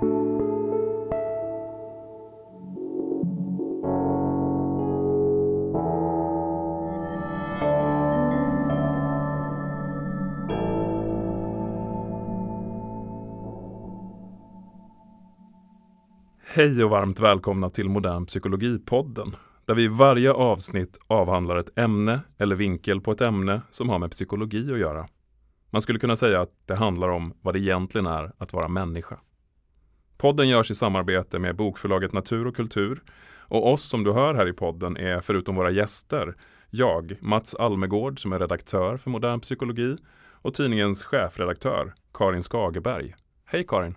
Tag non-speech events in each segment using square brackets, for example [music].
Hej och varmt välkomna till Modern Psykologipodden, där vi i varje avsnitt avhandlar ett ämne eller vinkel på ett ämne som har med psykologi att göra. Man skulle kunna säga att det handlar om vad det egentligen är att vara människa. Podden görs i samarbete med bokförlaget Natur och kultur och oss som du hör här i podden är förutom våra gäster jag, Mats Almegård som är redaktör för modern psykologi och tidningens chefredaktör Karin Skagerberg. Hej Karin!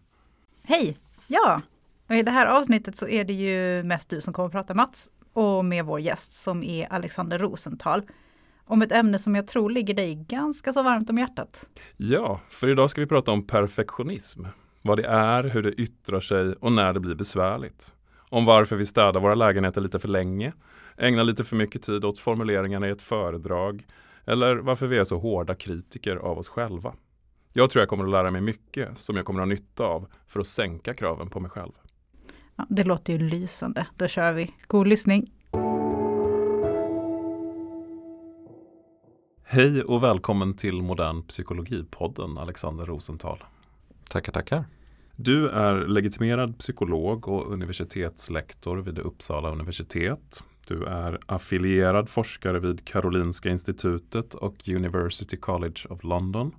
Hej! Ja, och I det här avsnittet så är det ju mest du som kommer att prata Mats och med vår gäst som är Alexander Rosenthal. Om ett ämne som jag tror ligger dig ganska så varmt om hjärtat. Ja, för idag ska vi prata om perfektionism. Vad det är, hur det yttrar sig och när det blir besvärligt. Om varför vi städar våra lägenheter lite för länge, ägnar lite för mycket tid åt formuleringarna i ett föredrag eller varför vi är så hårda kritiker av oss själva. Jag tror jag kommer att lära mig mycket som jag kommer att ha nytta av för att sänka kraven på mig själv. Ja, det låter ju lysande. Då kör vi. God lyssning! Hej och välkommen till Modern Psykologipodden Alexander Rosenthal. Tackar, tackar. Du är legitimerad psykolog och universitetslektor vid Uppsala universitet. Du är affilierad forskare vid Karolinska institutet och University College of London.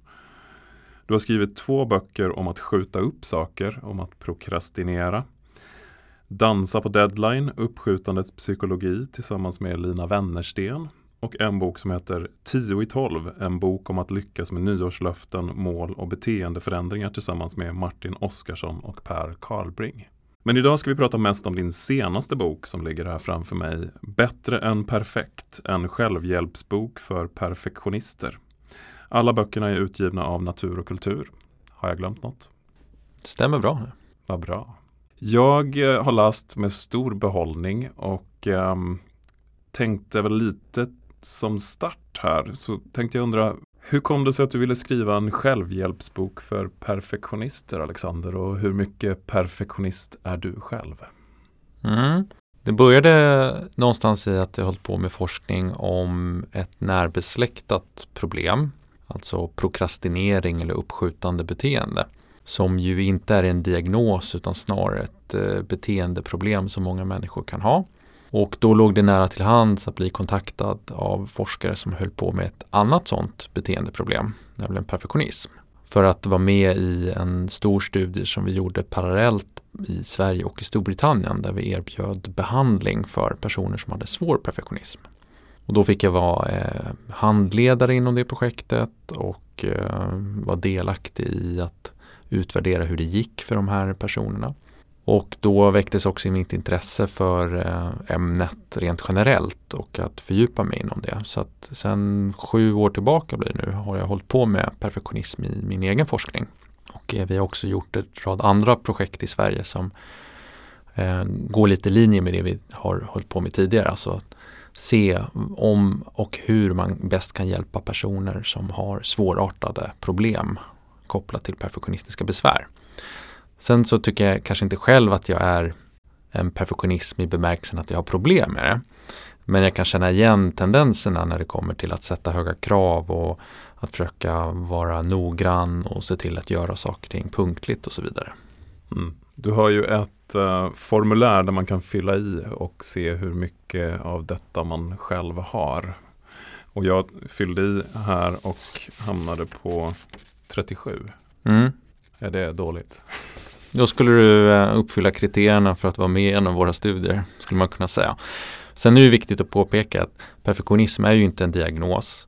Du har skrivit två böcker om att skjuta upp saker, om att prokrastinera. Dansa på deadline, uppskjutandets psykologi tillsammans med Lina Wennersten och en bok som heter 10 i 12, en bok om att lyckas med nyårslöften, mål och beteendeförändringar tillsammans med Martin Oskarsson och Per Karlbring. Men idag ska vi prata mest om din senaste bok som ligger här framför mig. Bättre än perfekt, en självhjälpsbok för perfektionister. Alla böckerna är utgivna av Natur och kultur. Har jag glömt något? Stämmer bra. Vad bra. Jag eh, har läst med stor behållning och eh, tänkte väl lite som start här så tänkte jag undra hur kom det sig att du ville skriva en självhjälpsbok för perfektionister Alexander och hur mycket perfektionist är du själv? Mm. Det började någonstans i att jag höll på med forskning om ett närbesläktat problem, alltså prokrastinering eller uppskjutande beteende som ju inte är en diagnos utan snarare ett eh, beteendeproblem som många människor kan ha. Och då låg det nära till hands att bli kontaktad av forskare som höll på med ett annat sådant beteendeproblem, nämligen perfektionism. För att vara med i en stor studie som vi gjorde parallellt i Sverige och i Storbritannien där vi erbjöd behandling för personer som hade svår perfektionism. Och då fick jag vara eh, handledare inom det projektet och eh, vara delaktig i att utvärdera hur det gick för de här personerna. Och då väcktes också mitt intresse för eh, ämnet rent generellt och att fördjupa mig inom det. Så att sen sju år tillbaka blir det nu har jag hållit på med perfektionism i min egen forskning. Och eh, vi har också gjort ett rad andra projekt i Sverige som eh, går lite i linje med det vi har hållit på med tidigare. Alltså att se om och hur man bäst kan hjälpa personer som har svårartade problem kopplat till perfektionistiska besvär. Sen så tycker jag kanske inte själv att jag är en perfektionism i bemärkelsen att jag har problem med det. Men jag kan känna igen tendenserna när det kommer till att sätta höga krav och att försöka vara noggrann och se till att göra saker och ting punktligt och så vidare. Mm. Du har ju ett uh, formulär där man kan fylla i och se hur mycket av detta man själv har. Och jag fyllde i här och hamnade på 37. Mm. Är det dåligt? Då skulle du eh, uppfylla kriterierna för att vara med i en av våra studier, skulle man kunna säga. Sen är det viktigt att påpeka att perfektionism är ju inte en diagnos.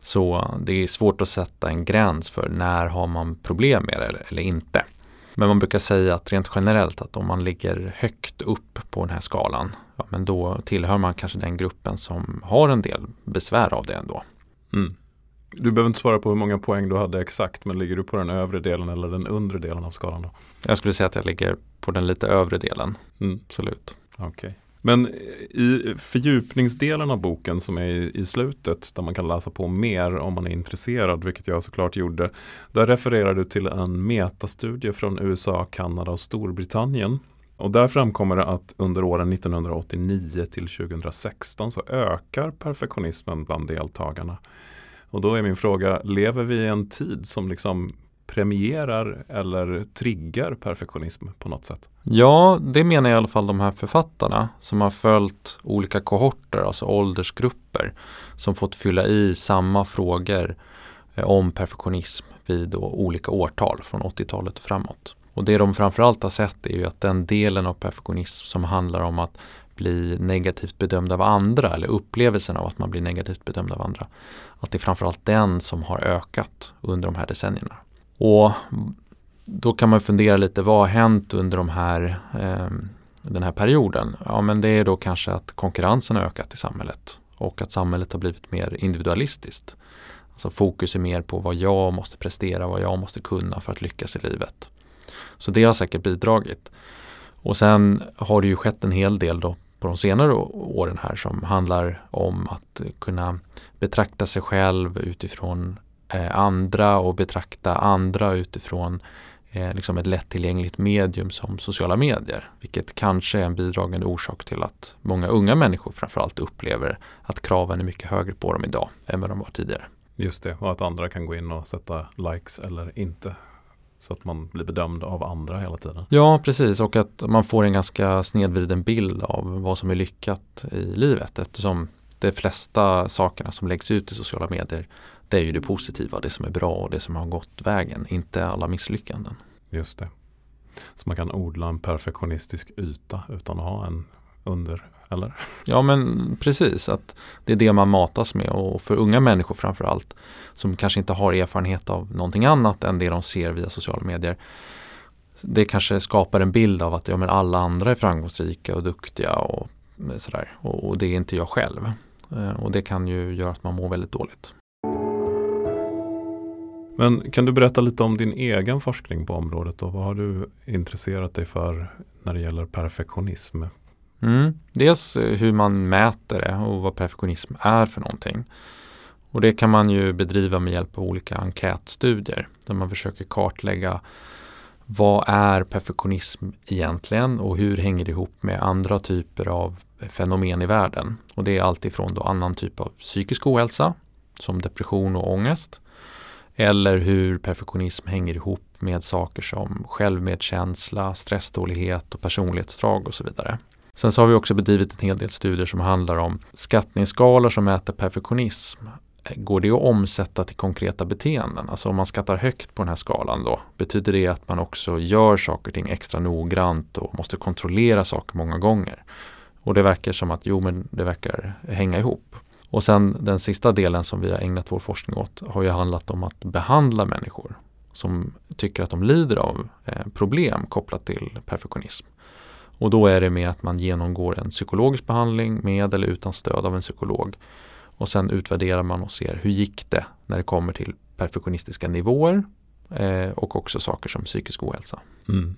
Så det är svårt att sätta en gräns för när har man problem med det eller inte. Men man brukar säga att rent generellt att om man ligger högt upp på den här skalan, ja, men då tillhör man kanske den gruppen som har en del besvär av det ändå. Mm. Du behöver inte svara på hur många poäng du hade exakt, men ligger du på den övre delen eller den undre delen av skalan? Då? Jag skulle säga att jag ligger på den lite övre delen, mm. absolut. Okay. Men i fördjupningsdelen av boken som är i slutet där man kan läsa på mer om man är intresserad, vilket jag såklart gjorde. Där refererar du till en metastudie från USA, Kanada och Storbritannien. Och där framkommer det att under åren 1989 till 2016 så ökar perfektionismen bland deltagarna. Och då är min fråga, lever vi i en tid som liksom premierar eller triggar perfektionism på något sätt? Ja, det menar i alla fall de här författarna som har följt olika kohorter, alltså åldersgrupper som fått fylla i samma frågor eh, om perfektionism vid olika årtal från 80-talet och framåt. Och det de framförallt har sett är ju att den delen av perfektionism som handlar om att bli negativt bedömd av andra eller upplevelsen av att man blir negativt bedömd av andra. Att det är framförallt den som har ökat under de här decennierna. Och då kan man fundera lite, vad har hänt under de här, eh, den här perioden? Ja men det är då kanske att konkurrensen har ökat i samhället och att samhället har blivit mer individualistiskt. Alltså fokus är mer på vad jag måste prestera, vad jag måste kunna för att lyckas i livet. Så det har säkert bidragit. Och sen har det ju skett en hel del då på de senare åren här som handlar om att kunna betrakta sig själv utifrån eh, andra och betrakta andra utifrån eh, liksom ett lättillgängligt medium som sociala medier. Vilket kanske är en bidragande orsak till att många unga människor framförallt upplever att kraven är mycket högre på dem idag än vad de var tidigare. Just det, och att andra kan gå in och sätta likes eller inte. Så att man blir bedömd av andra hela tiden. Ja, precis. Och att man får en ganska snedvriden bild av vad som är lyckat i livet. Eftersom de flesta sakerna som läggs ut i sociala medier det är ju det positiva, det som är bra och det som har gått vägen, inte alla misslyckanden. Just det. Så man kan odla en perfektionistisk yta utan att ha en under, eller? Ja men precis, att det är det man matas med och för unga människor framförallt som kanske inte har erfarenhet av någonting annat än det de ser via sociala medier. Det kanske skapar en bild av att ja, men alla andra är framgångsrika och duktiga och sådär och, och det är inte jag själv. Eh, och det kan ju göra att man mår väldigt dåligt. Men kan du berätta lite om din egen forskning på området och vad har du intresserat dig för när det gäller perfektionism? Mm. Dels eh, hur man mäter det och vad perfektionism är för någonting. Och det kan man ju bedriva med hjälp av olika enkätstudier där man försöker kartlägga vad är perfektionism egentligen och hur hänger det ihop med andra typer av fenomen i världen? Och det är alltifrån då annan typ av psykisk ohälsa som depression och ångest eller hur perfektionism hänger ihop med saker som självmedkänsla, stressdålighet och personlighetsdrag och så vidare. Sen så har vi också bedrivit en hel del studier som handlar om skattningsskalor som mäter perfektionism. Går det att omsätta till konkreta beteenden? Alltså om man skattar högt på den här skalan då, betyder det att man också gör saker och ting extra noggrant och måste kontrollera saker många gånger? Och det verkar som att jo, men det verkar hänga ihop. Och sen den sista delen som vi har ägnat vår forskning åt har ju handlat om att behandla människor som tycker att de lider av eh, problem kopplat till perfektionism. Och då är det mer att man genomgår en psykologisk behandling med eller utan stöd av en psykolog. Och sen utvärderar man och ser hur gick det när det kommer till perfektionistiska nivåer eh, och också saker som psykisk ohälsa. Mm.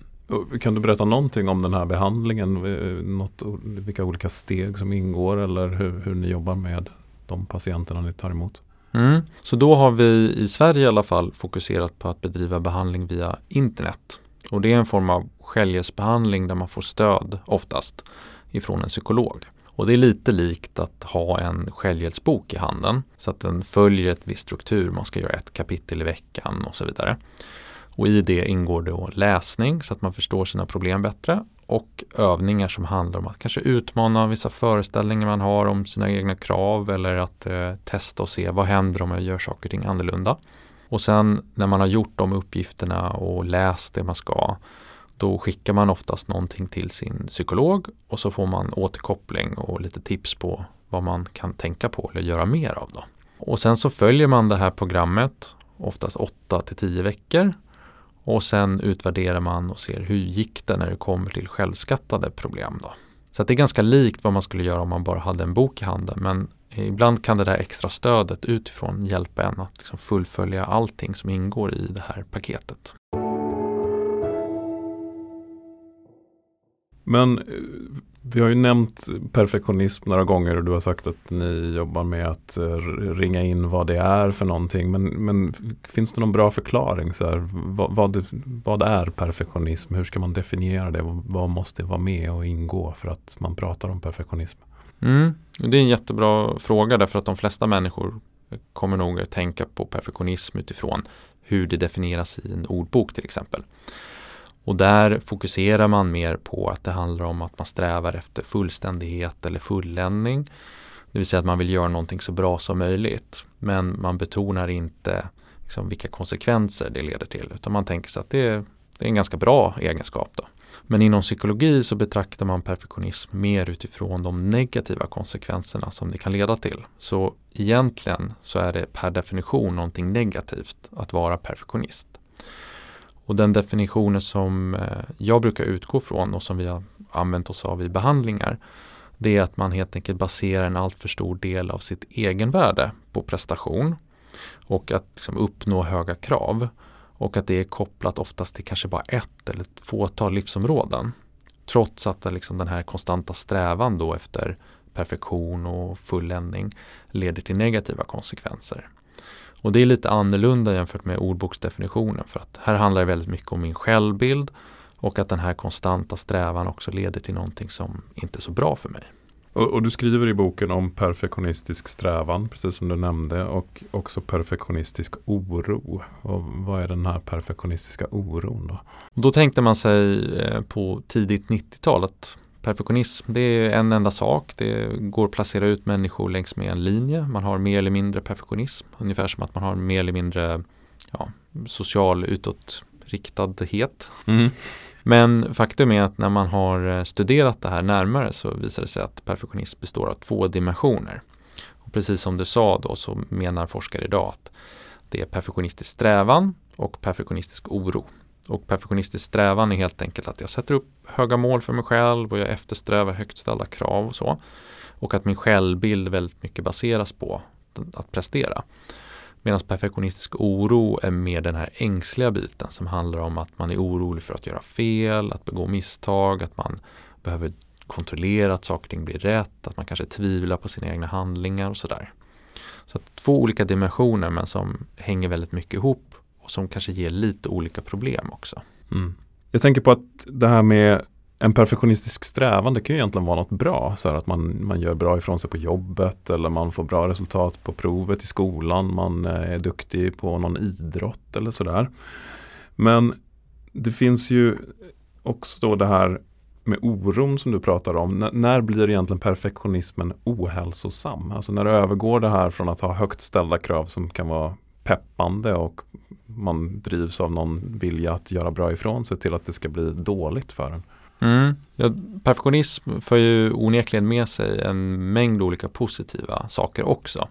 Kan du berätta någonting om den här behandlingen? Eh, något, vilka olika steg som ingår eller hur, hur ni jobbar med de patienterna ni tar emot? Mm. Så då har vi i Sverige i alla fall fokuserat på att bedriva behandling via internet. Och det är en form av självhjälpsbehandling där man får stöd oftast ifrån en psykolog. Och det är lite likt att ha en självhjälpsbok i handen så att den följer ett visst struktur. Man ska göra ett kapitel i veckan och så vidare. Och i det ingår då läsning så att man förstår sina problem bättre och övningar som handlar om att kanske utmana vissa föreställningar man har om sina egna krav eller att eh, testa och se vad händer om jag gör saker och ting annorlunda. Och sen när man har gjort de uppgifterna och läst det man ska då skickar man oftast någonting till sin psykolog och så får man återkoppling och lite tips på vad man kan tänka på eller göra mer av. Då. Och sen så följer man det här programmet oftast 8 till 10 veckor och sen utvärderar man och ser hur gick det när det kommer till självskattade problem. Då. Så det är ganska likt vad man skulle göra om man bara hade en bok i handen. Men ibland kan det där extra stödet utifrån hjälpa en att liksom fullfölja allting som ingår i det här paketet. Men eh, vi har ju nämnt perfektionism några gånger och du har sagt att ni jobbar med att eh, ringa in vad det är för någonting. Men, men finns det någon bra förklaring? Så här, vad, vad, vad, är perfektionism? Hur ska man definiera det? Vad måste vara med och ingå för att man pratar om perfektionism? Mm, det är en jättebra fråga därför att de flesta människor kommer nog att tänka på perfektionism utifrån hur det definieras i en ordbok till exempel. Och där fokuserar man mer på att det handlar om att man strävar efter fullständighet eller fulländning. Det vill säga att man vill göra någonting så bra som möjligt. Men man betonar inte liksom, vilka konsekvenser det leder till. Utan man tänker sig att det är, det är en ganska bra egenskap. Då. Men inom psykologi så betraktar man perfektionism mer utifrån de negativa konsekvenserna som det kan leda till. Så egentligen så är det per definition någonting negativt att vara perfektionist. Och den definitionen som eh, jag brukar utgå från och som vi har använt oss av i behandlingar det är att man helt enkelt baserar en alltför stor del av sitt egenvärde på prestation och att liksom uppnå höga krav och att det är kopplat oftast till kanske bara ett eller ett fåtal livsområden. Trots att liksom den här konstanta strävan då efter perfektion och fulländning leder till negativa konsekvenser. Och det är lite annorlunda jämfört med ordboksdefinitionen för att här handlar det väldigt mycket om min självbild och att den här konstanta strävan också leder till någonting som inte är så bra för mig. Och, och, du skriver i boken om perfektionistisk strävan, precis som du nämnde, och också perfektionistisk oro. Och vad är den här perfektionistiska oron då? Då tänkte man sig eh, på tidigt 90-tal att perfektionism det är en enda sak. Det går att placera ut människor längs med en linje. Man har mer eller mindre perfektionism. Ungefär som att man har mer eller mindre ja, social utåtriktadhet. Mm. Men faktum är att när man har eh, studerat det här närmare så visar det sig att perfektionism består av två dimensioner. Och precis som du sa då så menar forskare idag att det är perfektionistisk strävan och perfektionistisk oro. Och perfektionistisk strävan är helt enkelt att jag sätter upp höga mål för mig själv och jag eftersträvar högt ställda krav och så. Och att min självbild väldigt mycket baseras på att prestera. Medan perfektionistisk oro är mer den här ängsliga biten som handlar om att man är orolig för att göra fel, att begå misstag, att man behöver kontrollera att saker och ting blir rätt, att man kanske tvivlar på sina egna handlingar och sådär. Så att två olika dimensioner men som hänger väldigt mycket ihop och som kanske ger lite olika problem också. Mm. Jag tänker på att det här med en perfektionistisk strävan det kan ju egentligen vara något bra. Så att man, man gör bra ifrån sig på jobbet eller man får bra resultat på provet i skolan. Man eh, är duktig på någon idrott eller sådär. Men det finns ju också då det här med oron som du pratar om. N när blir egentligen perfektionismen ohälsosam? Alltså när det övergår det här från att ha högt ställda krav som kan vara peppande och man drivs av någon vilja att göra bra ifrån sig till att det ska bli dåligt för en. Mm. Ja, perfektionism för ju onekligen med sig en mängd olika positiva saker också.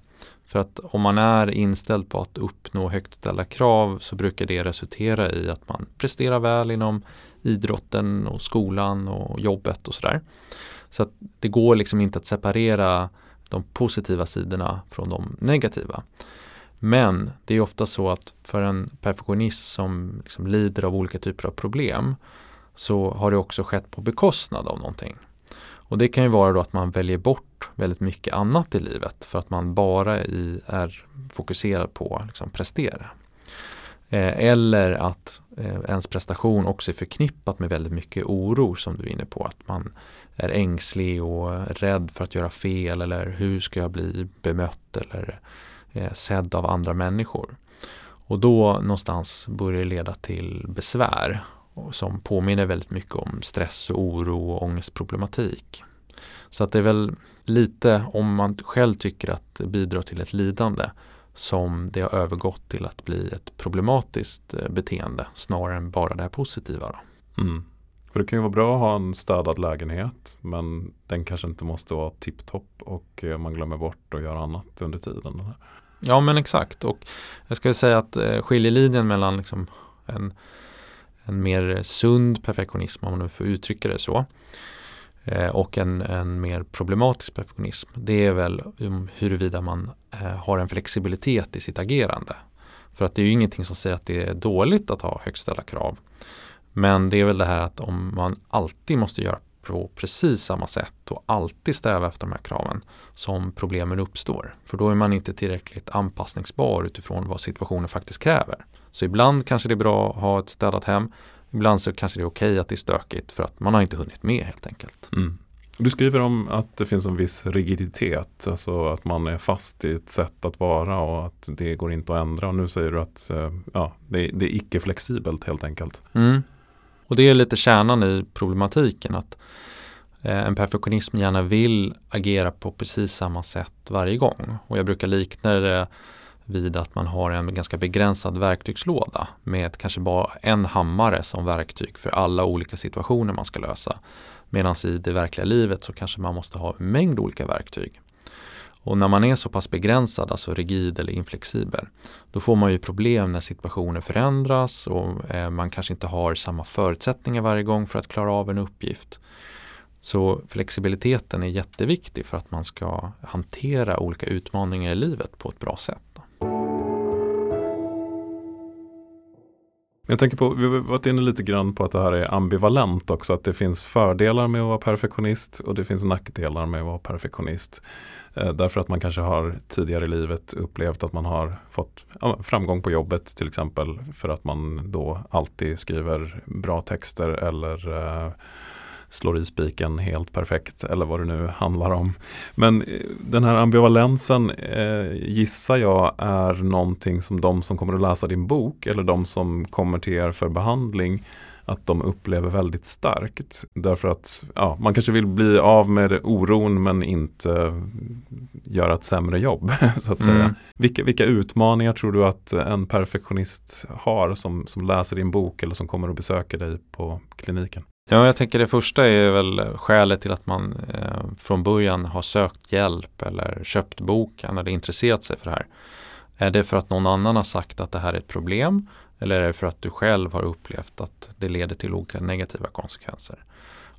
För att om man är inställd på att uppnå högt ställda krav så brukar det resultera i att man presterar väl inom idrotten och skolan och jobbet och sådär. Så att det går liksom inte att separera de positiva sidorna från de negativa. Men det är ofta så att för en perfektionist som liksom lider av olika typer av problem så har det också skett på bekostnad av någonting. Och det kan ju vara då att man väljer bort väldigt mycket annat i livet för att man bara i, är fokuserad på att liksom prestera. Eh, eller att eh, ens prestation också är förknippat med väldigt mycket oro som du är inne på. Att man är ängslig och rädd för att göra fel eller hur ska jag bli bemött eller eh, sedd av andra människor. Och då någonstans börjar det leda till besvär som påminner väldigt mycket om stress och oro och ångestproblematik. Så att det är väl lite om man själv tycker att det bidrar till ett lidande som det har övergått till att bli ett problematiskt eh, beteende snarare än bara det här positiva. Mm. För det kan ju vara bra att ha en städad lägenhet men den kanske inte måste vara tipptopp och eh, man glömmer bort att göra annat under tiden. Ja men exakt och jag skulle säga att eh, skiljelinjen mellan liksom en en mer sund perfektionism om man nu får uttrycka det så. Eh, och en, en mer problematisk perfektionism det är väl um, huruvida man eh, har en flexibilitet i sitt agerande. För att det är ju ingenting som säger att det är dåligt att ha högt ställda krav. Men det är väl det här att om man alltid måste göra på precis samma sätt och alltid sträva efter de här kraven som problemen uppstår. För då är man inte tillräckligt anpassningsbar utifrån vad situationen faktiskt kräver. Så ibland kanske det är bra att ha ett städat hem. Ibland så kanske det är okej att det är stökigt för att man har inte hunnit med helt enkelt. Mm. Du skriver om att det finns en viss rigiditet, alltså att man är fast i ett sätt att vara och att det går inte att ändra. Och nu säger du att eh, ja, det, det är icke flexibelt helt enkelt. Mm. Och det är lite kärnan i problematiken att eh, en perfektionism gärna vill agera på precis samma sätt varje gång. Och jag brukar likna det vid att man har en ganska begränsad verktygslåda med kanske bara en hammare som verktyg för alla olika situationer man ska lösa. Medan i det verkliga livet så kanske man måste ha en mängd olika verktyg. Och när man är så pass begränsad, alltså rigid eller inflexibel, då får man ju problem när situationer förändras och eh, man kanske inte har samma förutsättningar varje gång för att klara av en uppgift. Så flexibiliteten är jätteviktig för att man ska hantera olika utmaningar i livet på ett bra sätt. Jag tänker på, vi har varit inne lite grann på att det här är ambivalent också. Att det finns fördelar med att vara perfektionist och det finns nackdelar med att vara perfektionist. Eh, därför att man kanske har tidigare i livet upplevt att man har fått ja, framgång på jobbet till exempel. För att man då alltid skriver bra texter eller eh, slår i spiken helt perfekt eller vad det nu handlar om. Men eh, den här ambivalensen eh, gissar jag är någonting som de som kommer att läsa din bok eller de som kommer till er för behandling att de upplever väldigt starkt. Därför att ja, man kanske vill bli av med oron men inte göra ett sämre jobb. [laughs] så att säga. Mm. Vilka, vilka utmaningar tror du att en perfektionist har som, som läser din bok eller som kommer och besöker dig på kliniken? Ja, jag tänker det första är väl skälet till att man eh, från början har sökt hjälp eller köpt boken eller intresserat sig för det här. Är det för att någon annan har sagt att det här är ett problem eller är det för att du själv har upplevt att det leder till olika negativa konsekvenser?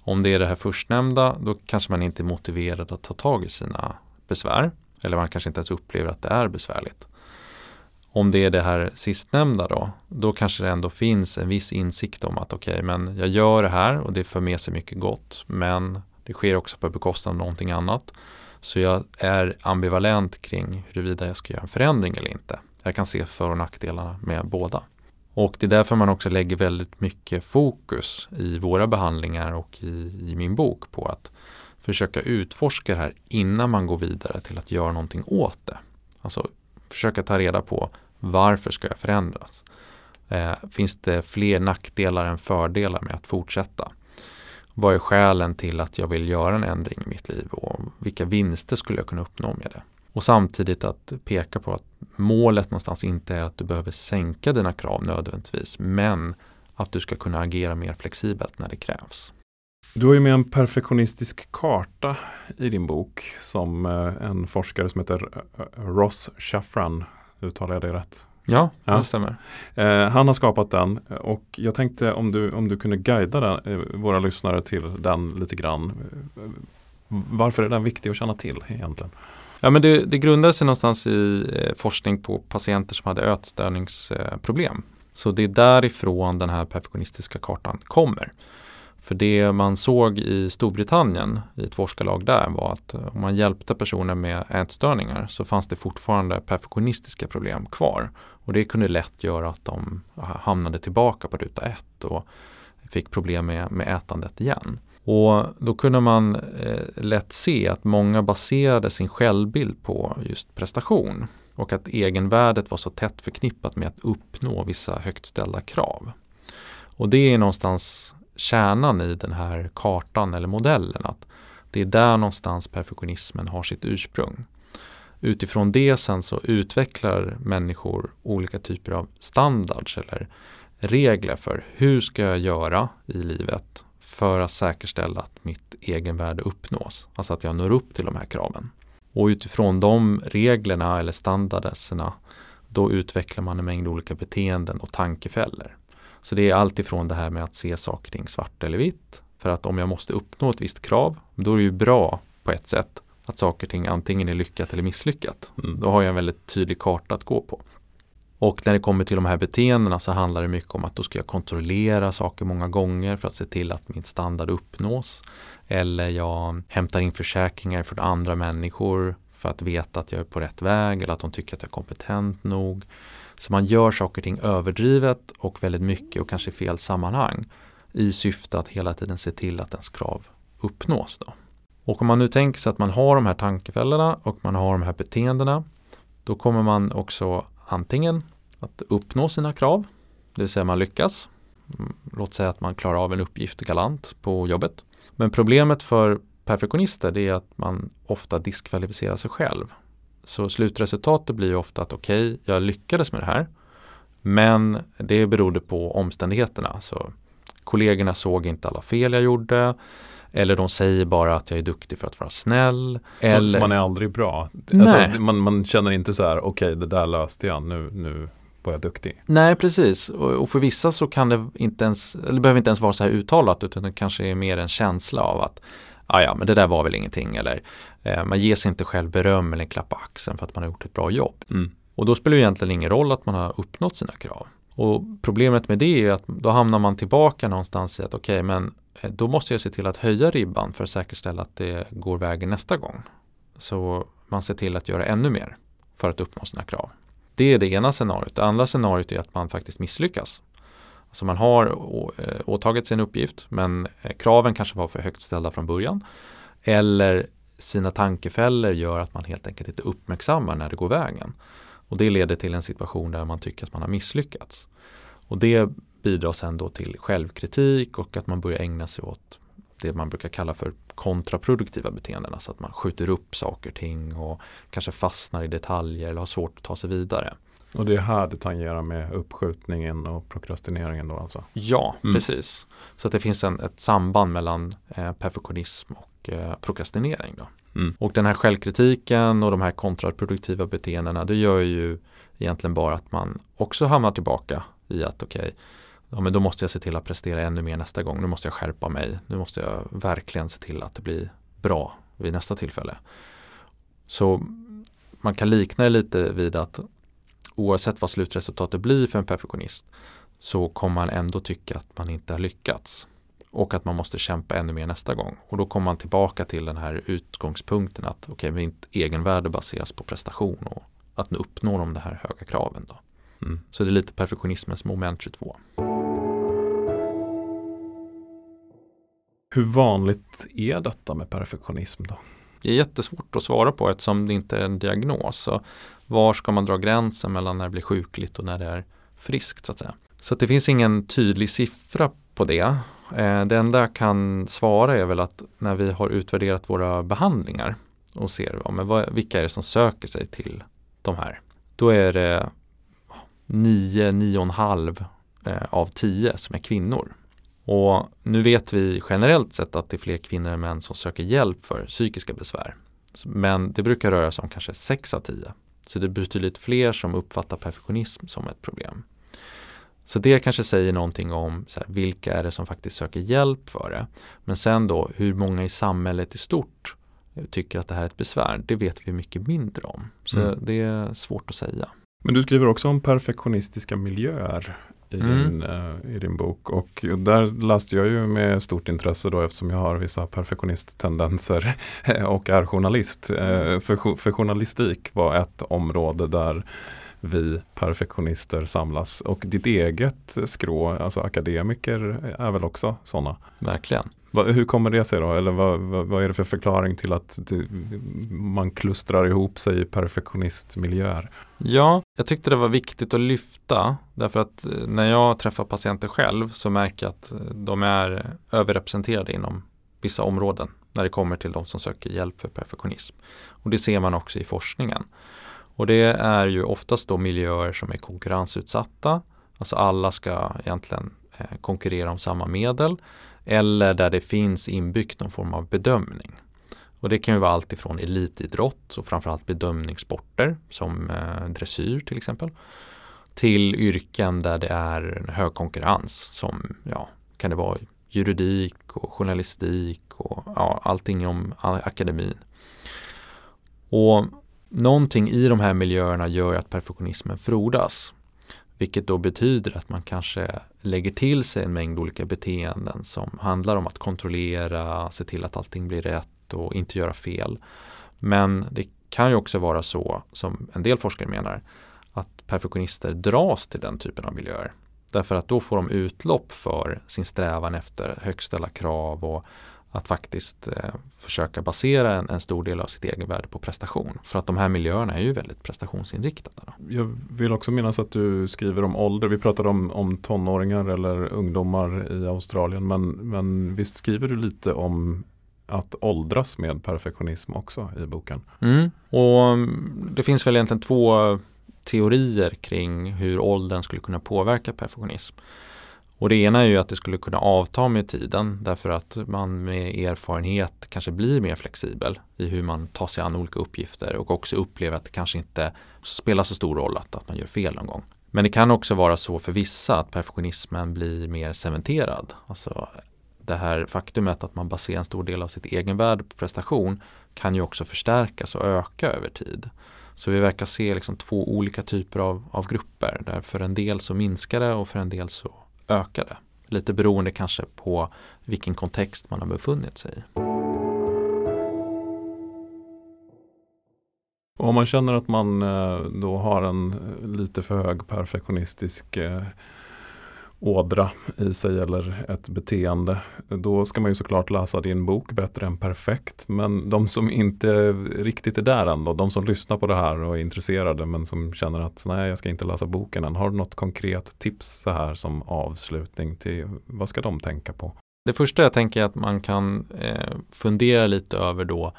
Om det är det här förstnämnda, då kanske man inte är motiverad att ta tag i sina besvär. Eller man kanske inte ens upplever att det är besvärligt. Om det är det här sistnämnda då, då kanske det ändå finns en viss insikt om att okej, okay, men jag gör det här och det för med sig mycket gott, men det sker också på bekostnad av någonting annat. Så jag är ambivalent kring huruvida jag ska göra en förändring eller inte. Jag kan se för och nackdelarna med båda. Och det är därför man också lägger väldigt mycket fokus i våra behandlingar och i, i min bok på att försöka utforska det här innan man går vidare till att göra någonting åt det. Alltså försöka ta reda på varför ska jag förändras? Eh, finns det fler nackdelar än fördelar med att fortsätta? Vad är skälen till att jag vill göra en ändring i mitt liv och vilka vinster skulle jag kunna uppnå med det? Och samtidigt att peka på att målet någonstans inte är att du behöver sänka dina krav nödvändigtvis, men att du ska kunna agera mer flexibelt när det krävs. Du har ju med en perfektionistisk karta i din bok som eh, en forskare som heter eh, Ross Shafran, uttalar jag det rätt? Ja, ja. det stämmer. Eh, han har skapat den och jag tänkte om du, om du kunde guida den, våra lyssnare till den lite grann. Varför är den viktig att känna till egentligen? Ja, men det, det grundar sig någonstans i eh, forskning på patienter som hade ätstörningsproblem. Så det är därifrån den här perfektionistiska kartan kommer. För det man såg i Storbritannien i ett forskarlag där var att eh, om man hjälpte personer med ätstörningar så fanns det fortfarande perfektionistiska problem kvar. Och det kunde lätt göra att de hamnade tillbaka på ruta ett och fick problem med, med ätandet igen. Och då kunde man eh, lätt se att många baserade sin självbild på just prestation och att egenvärdet var så tätt förknippat med att uppnå vissa högt ställda krav. Och det är någonstans kärnan i den här kartan eller modellen. Att det är där någonstans perfektionismen har sitt ursprung. Utifrån det sen så utvecklar människor olika typer av standards eller regler för hur ska jag göra i livet för att säkerställa att mitt egenvärde uppnås. Alltså att jag når upp till de här kraven. Och utifrån de reglerna eller standarderna då utvecklar man en mängd olika beteenden och tankefällor. Så det är allt ifrån det här med att se saker ting svart eller vitt. För att om jag måste uppnå ett visst krav, då är det ju bra på ett sätt att saker och ting antingen är lyckat eller misslyckat. Mm. Då har jag en väldigt tydlig karta att gå på. Och när det kommer till de här beteendena så handlar det mycket om att då ska jag kontrollera saker många gånger för att se till att min standard uppnås. Eller jag hämtar in försäkringar från andra människor för att veta att jag är på rätt väg eller att de tycker att jag är kompetent nog. Så man gör saker och ting överdrivet och väldigt mycket och kanske i fel sammanhang i syfte att hela tiden se till att ens krav uppnås. Då. Och om man nu tänker sig att man har de här tankefällorna och man har de här beteendena då kommer man också antingen att uppnå sina krav, det vill säga man lyckas. Mm, låt säga att man klarar av en uppgift galant på jobbet. Men problemet för perfektionister det är att man ofta diskvalificerar sig själv. Så slutresultatet blir ofta att okej, okay, jag lyckades med det här. Men det berodde på omständigheterna. Så kollegorna såg inte alla fel jag gjorde. Eller de säger bara att jag är duktig för att vara snäll. Så, eller... så man är aldrig bra? Alltså, man, man känner inte så här, okej okay, det där löste jag, nu, nu var jag duktig. Nej, precis. Och, och, för vissa så kan det inte ens, eller behöver inte ens vara så här uttalat utan det kanske är mer en känsla av att ah, ja, men det där var väl ingenting eller eh, man ger sig inte själv beröm eller en klapp på axeln för att man har gjort ett bra jobb. Mm. Och då spelar det egentligen ingen roll att man har uppnått sina krav. Och problemet med det är att då hamnar man tillbaka någonstans i att okej, okay, men eh, då måste jag se till att höja ribban för att säkerställa att det går vägen nästa gång. Så man ser till att göra ännu mer för att uppnå sina krav. Det är det ena scenariot. Det andra scenariot är att man faktiskt misslyckas. Alltså man har eh, åtagit sig en uppgift men eh, kraven kanske var för högt ställda från början. Eller sina tankefällor gör att man helt enkelt inte uppmärksammar när det går vägen. Och det leder till en situation där man tycker att man har misslyckats. Och det bidrar sen då till självkritik och att man börjar ägna sig åt det man brukar kalla för kontraproduktiva beteenden. Alltså att man skjuter upp saker och ting och kanske fastnar i detaljer eller har svårt att ta sig vidare. Och det är här det tangerar med uppskjutningen och prokrastineringen då alltså? Ja, mm. precis. Så att det finns en, ett samband mellan eh, perfektionism och eh, prokrastinering. Då. Mm. Och den här självkritiken och de här kontraproduktiva beteendena det gör ju egentligen bara att man också hamnar tillbaka i att okej, okay, ja men då måste jag se till att prestera ännu mer nästa gång. Nu måste jag skärpa mig. Nu måste jag verkligen se till att det blir bra vid nästa tillfälle. Så man kan likna det lite vid att oavsett vad slutresultatet blir för en perfektionist så kommer man ändå tycka att man inte har lyckats och att man måste kämpa ännu mer nästa gång. Och då kommer man tillbaka till den här utgångspunkten att okej, okay, mitt egenvärde baseras på prestation och att nu uppnår de de här höga kraven. Då. Mm. Så det är lite perfektionismens moment 22. Hur vanligt är detta med perfektionism då? Det är jättesvårt att svara på eftersom det inte är en diagnos. Så var ska man dra gränsen mellan när det blir sjukligt och när det är friskt så att säga. Så att det finns ingen tydlig siffra på det. Eh, det enda jag kan svara är väl att när vi har utvärderat våra behandlingar och ser ja, men vad, vilka är det som söker sig till de här. Då är det 9, 9,5 eh, av 10 som är kvinnor. Och nu vet vi generellt sett att det är fler kvinnor än män som söker hjälp för psykiska besvär. Men det brukar röra sig om kanske 6 av 10. Så det är betydligt fler som uppfattar perfektionism som ett problem. Så det kanske säger någonting om här, vilka är det som faktiskt söker hjälp för det. Men sen då hur många i samhället i stort tycker att det här är ett besvär, det vet vi mycket mindre om. Så mm. det är svårt att säga. Men du skriver också om perfektionistiska miljöer i, mm. din, uh, i din bok. Och där läste jag ju med stort intresse då eftersom jag har vissa perfektionisttendenser [laughs] och är journalist. Uh, för, för journalistik var ett område där vi perfektionister samlas. Och ditt eget skrå, alltså akademiker, är väl också sådana? Verkligen. Va, hur kommer det sig då? Eller vad, vad, vad är det för förklaring till att det, man klustrar ihop sig i perfektionistmiljöer? Ja, jag tyckte det var viktigt att lyfta därför att eh, när jag träffar patienter själv så märker jag att eh, de är överrepresenterade inom vissa områden när det kommer till de som söker hjälp för perfektionism. Och det ser man också i forskningen. Och det är ju oftast då miljöer som är konkurrensutsatta. Alltså alla ska egentligen eh, konkurrera om samma medel. Eller där det finns inbyggt någon form av bedömning. Och det kan ju vara allt ifrån elitidrott och framförallt bedömningssporter som eh, dressyr till exempel. Till yrken där det är en hög konkurrens som ja, kan det vara juridik och journalistik och ja, allting om akademin. Och någonting i de här miljöerna gör att perfektionismen frodas. Vilket då betyder att man kanske lägger till sig en mängd olika beteenden som handlar om att kontrollera, se till att allting blir rätt och inte göra fel. Men det kan ju också vara så, som en del forskare menar, att perfektionister dras till den typen av miljöer. Därför att då får de utlopp för sin strävan efter högställa krav och att faktiskt eh, försöka basera en, en, stor del av sitt egenvärde på prestation. För att de här miljöerna är ju väldigt prestationsinriktade. Då. Jag vill också minnas att du skriver om ålder. Vi pratade om, om tonåringar eller ungdomar i Australien. Men, men visst skriver du lite om att åldras med perfektionism också i boken? Mm. Och mm, Det finns väl egentligen två teorier kring hur åldern skulle kunna påverka perfektionism. Och det ena är ju att det skulle kunna avta med tiden därför att man med erfarenhet kanske blir mer flexibel i hur man tar sig an olika uppgifter och också upplever att det kanske inte spelar så stor roll att, att man gör fel någon gång. Men det kan också vara så för vissa att perfektionismen blir mer cementerad. Alltså det här faktumet att man baserar en stor del av sitt egenvärde på prestation kan ju också förstärkas och öka över tid. Så vi verkar se liksom två olika typer av, av grupper där för en del så minskar det och för en del så ökade. Lite beroende kanske på vilken kontext man har befunnit sig i. om man känner att man eh, då har en eh, lite för hög perfektionistisk eh, ådra i sig eller ett beteende. Då ska man ju såklart läsa din bok Bättre än perfekt. Men de som inte riktigt är där ändå, de som lyssnar på det här och är intresserade men som känner att nej jag ska inte läsa boken än. Har du något konkret tips så här som avslutning till vad ska de tänka på? Det första jag tänker är att man kan eh, fundera lite över då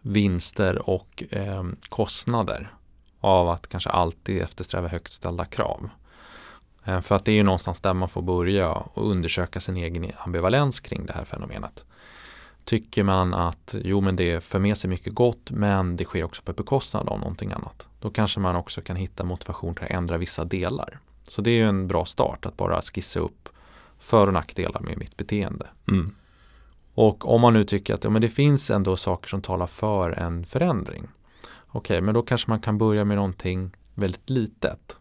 vinster och eh, kostnader av att kanske alltid eftersträva högt ställda krav. Eh, för att det är ju någonstans där man får börja och undersöka sin egen ambivalens kring det här fenomenet. Tycker man att jo men det för med sig mycket gott men det sker också på bekostnad av någonting annat. Då kanske man också kan hitta motivation till att ändra vissa delar. Så det är ju en bra start att bara skissa upp för och nackdelar med mitt beteende. Mm. Och om man nu tycker att ja, men det finns ändå saker som talar för en förändring. Okej, okay, men då kanske man kan börja med någonting väldigt litet.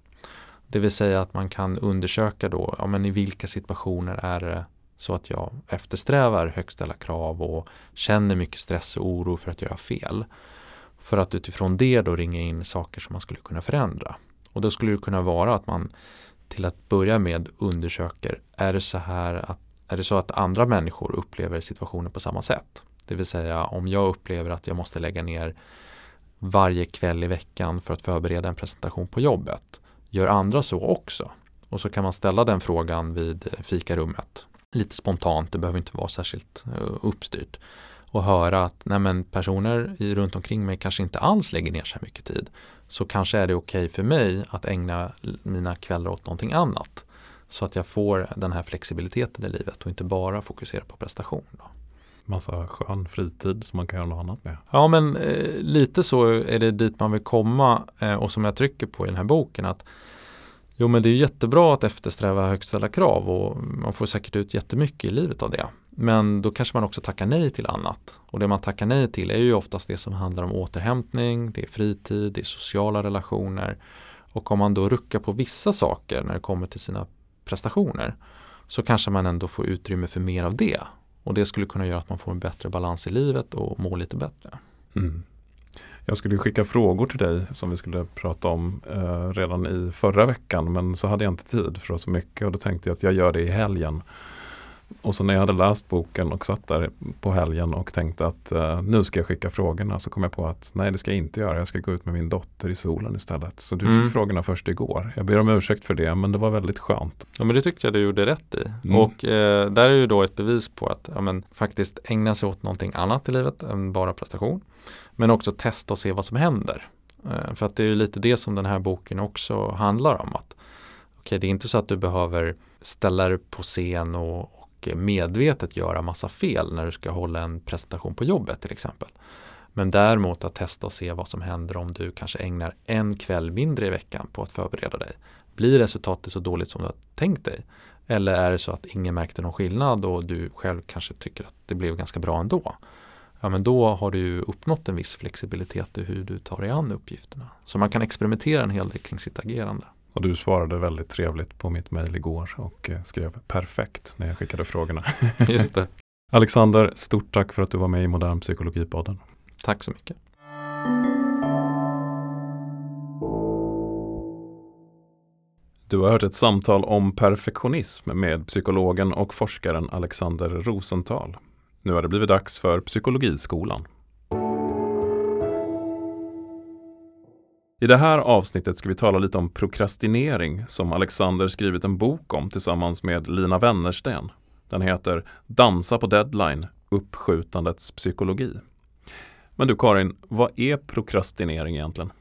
Det vill säga att man kan undersöka då, ja men i vilka situationer är det så att jag eftersträvar högt ställa krav och känner mycket stress och oro för att göra fel. För att utifrån det då ringa in saker som man skulle kunna förändra. Och då skulle det kunna vara att man till att börja med undersöker, är det så här att är det så att andra människor upplever situationen på samma sätt? Det vill säga om jag upplever att jag måste lägga ner varje kväll i veckan för att förbereda en presentation på jobbet Gör andra så också? Och så kan man ställa den frågan vid eh, fikarummet. Lite spontant, det behöver inte vara särskilt eh, uppstyrt. Och höra att nej men, personer runt omkring mig kanske inte alls lägger ner så här mycket tid. Så kanske är det okej okay för mig att ägna mina kvällar åt någonting annat. Så att jag får den här flexibiliteten i livet och inte bara fokusera på prestation. Då massa skön fritid som man kan göra något annat med. Ja men eh, lite så är det dit man vill komma eh, och som jag trycker på i den här boken att Jo men det är jättebra att eftersträva högt ställda krav och man får säkert ut jättemycket i livet av det. Men då kanske man också tackar nej till annat. Och det man tackar nej till är ju oftast det som handlar om återhämtning, det är fritid, det är sociala relationer. Och om man då ruckar på vissa saker när det kommer till sina prestationer så kanske man ändå får utrymme för mer av det. Och det skulle kunna göra att man får en bättre balans i livet och mår lite bättre. Mm. Jag skulle skicka frågor till dig som vi skulle prata om eh, redan i förra veckan men så hade jag inte tid för så mycket och då tänkte jag att jag gör det i helgen. Och så när jag hade läst boken och satt där på helgen och tänkte att uh, nu ska jag skicka frågorna så kom jag på att nej det ska jag inte göra. Jag ska gå ut med min dotter i solen istället. Så du mm. fick frågorna först igår. Jag ber om ursäkt för det men det var väldigt skönt. Ja men det tyckte jag du gjorde rätt i. Mm. Och uh, där är ju då ett bevis på att ja, men, faktiskt ägna sig åt någonting annat i livet än bara prestation. Men också testa och se vad som händer. Uh, för att det är ju lite det som den här boken också handlar om. att okay, Det är inte så att du behöver ställa dig på scen och, medvetet göra massa fel när du ska hålla en presentation på jobbet till exempel. Men däremot att testa och se vad som händer om du kanske ägnar en kväll mindre i veckan på att förbereda dig. Blir resultatet så dåligt som du har tänkt dig? Eller är det så att ingen märkte någon skillnad och du själv kanske tycker att det blev ganska bra ändå? Ja men då har du uppnått en viss flexibilitet i hur du tar dig an uppgifterna. Så man kan experimentera en hel del kring sitt agerande. Och du svarade väldigt trevligt på mitt mejl igår och eh, skrev perfekt när jag skickade frågorna. [laughs] Just det. Alexander, stort tack för att du var med i Modern Psykologipodden. Tack så mycket. Du har hört ett samtal om perfektionism med psykologen och forskaren Alexander Rosenthal. Nu har det blivit dags för Psykologiskolan. I det här avsnittet ska vi tala lite om prokrastinering som Alexander skrivit en bok om tillsammans med Lina Wennersten. Den heter Dansa på deadline, uppskjutandets psykologi. Men du Karin, vad är prokrastinering egentligen?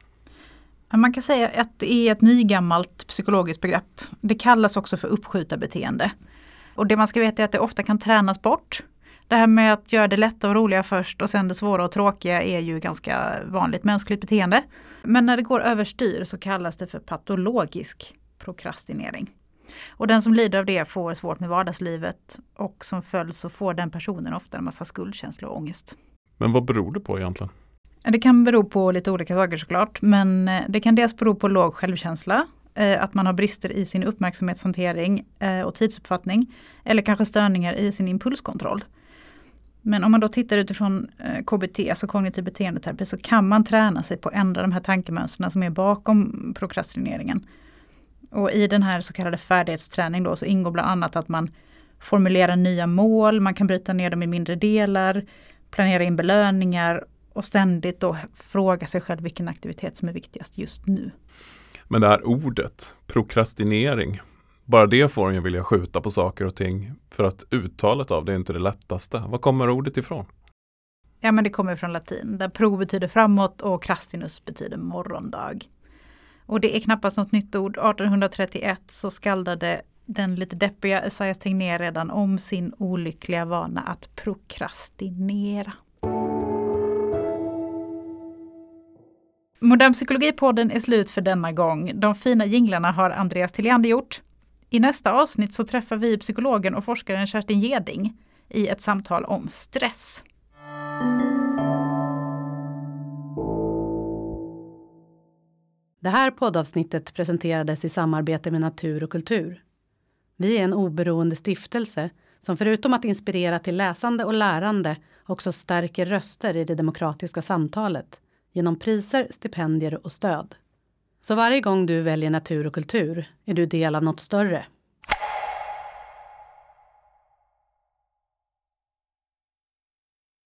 Man kan säga att det är ett nygammalt psykologiskt begrepp. Det kallas också för uppskjuta beteende. Och det man ska veta är att det ofta kan tränas bort. Det här med att göra det lätta och roliga först och sen det svåra och tråkiga är ju ganska vanligt mänskligt beteende. Men när det går överstyr så kallas det för patologisk prokrastinering. Och den som lider av det får svårt med vardagslivet och som följd så får den personen ofta en massa skuldkänslor och ångest. Men vad beror det på egentligen? Det kan bero på lite olika saker såklart, men eh, det kan dels bero på låg självkänsla, eh, att man har brister i sin uppmärksamhetshantering eh, och tidsuppfattning, eller kanske störningar i sin impulskontroll. Men om man då tittar utifrån eh, KBT, alltså kognitiv beteendeterapi, så kan man träna sig på att ändra de här tankemönstren som är bakom prokrastineringen. Och i den här så kallade färdighetsträning då så ingår bland annat att man formulerar nya mål, man kan bryta ner dem i mindre delar, planera in belöningar och ständigt då fråga sig själv vilken aktivitet som är viktigast just nu. Men det här ordet, prokrastinering, bara det får en ju vilja skjuta på saker och ting för att uttalet av det är inte det lättaste. Var kommer ordet ifrån? Ja men det kommer från latin där pro betyder framåt och krastinus betyder morgondag. Och det är knappast något nytt ord. 1831 så skaldade den lite deppiga Esaias Tegnér redan om sin olyckliga vana att prokrastinera. Modern psykologipodden är slut för denna gång. De fina jinglarna har Andreas Tilliander gjort. I nästa avsnitt så träffar vi psykologen och forskaren Kerstin Geding i ett samtal om stress. Det här poddavsnittet presenterades i samarbete med Natur och kultur. Vi är en oberoende stiftelse som förutom att inspirera till läsande och lärande också stärker röster i det demokratiska samtalet genom priser, stipendier och stöd. Så varje gång du väljer natur och kultur är du del av något större?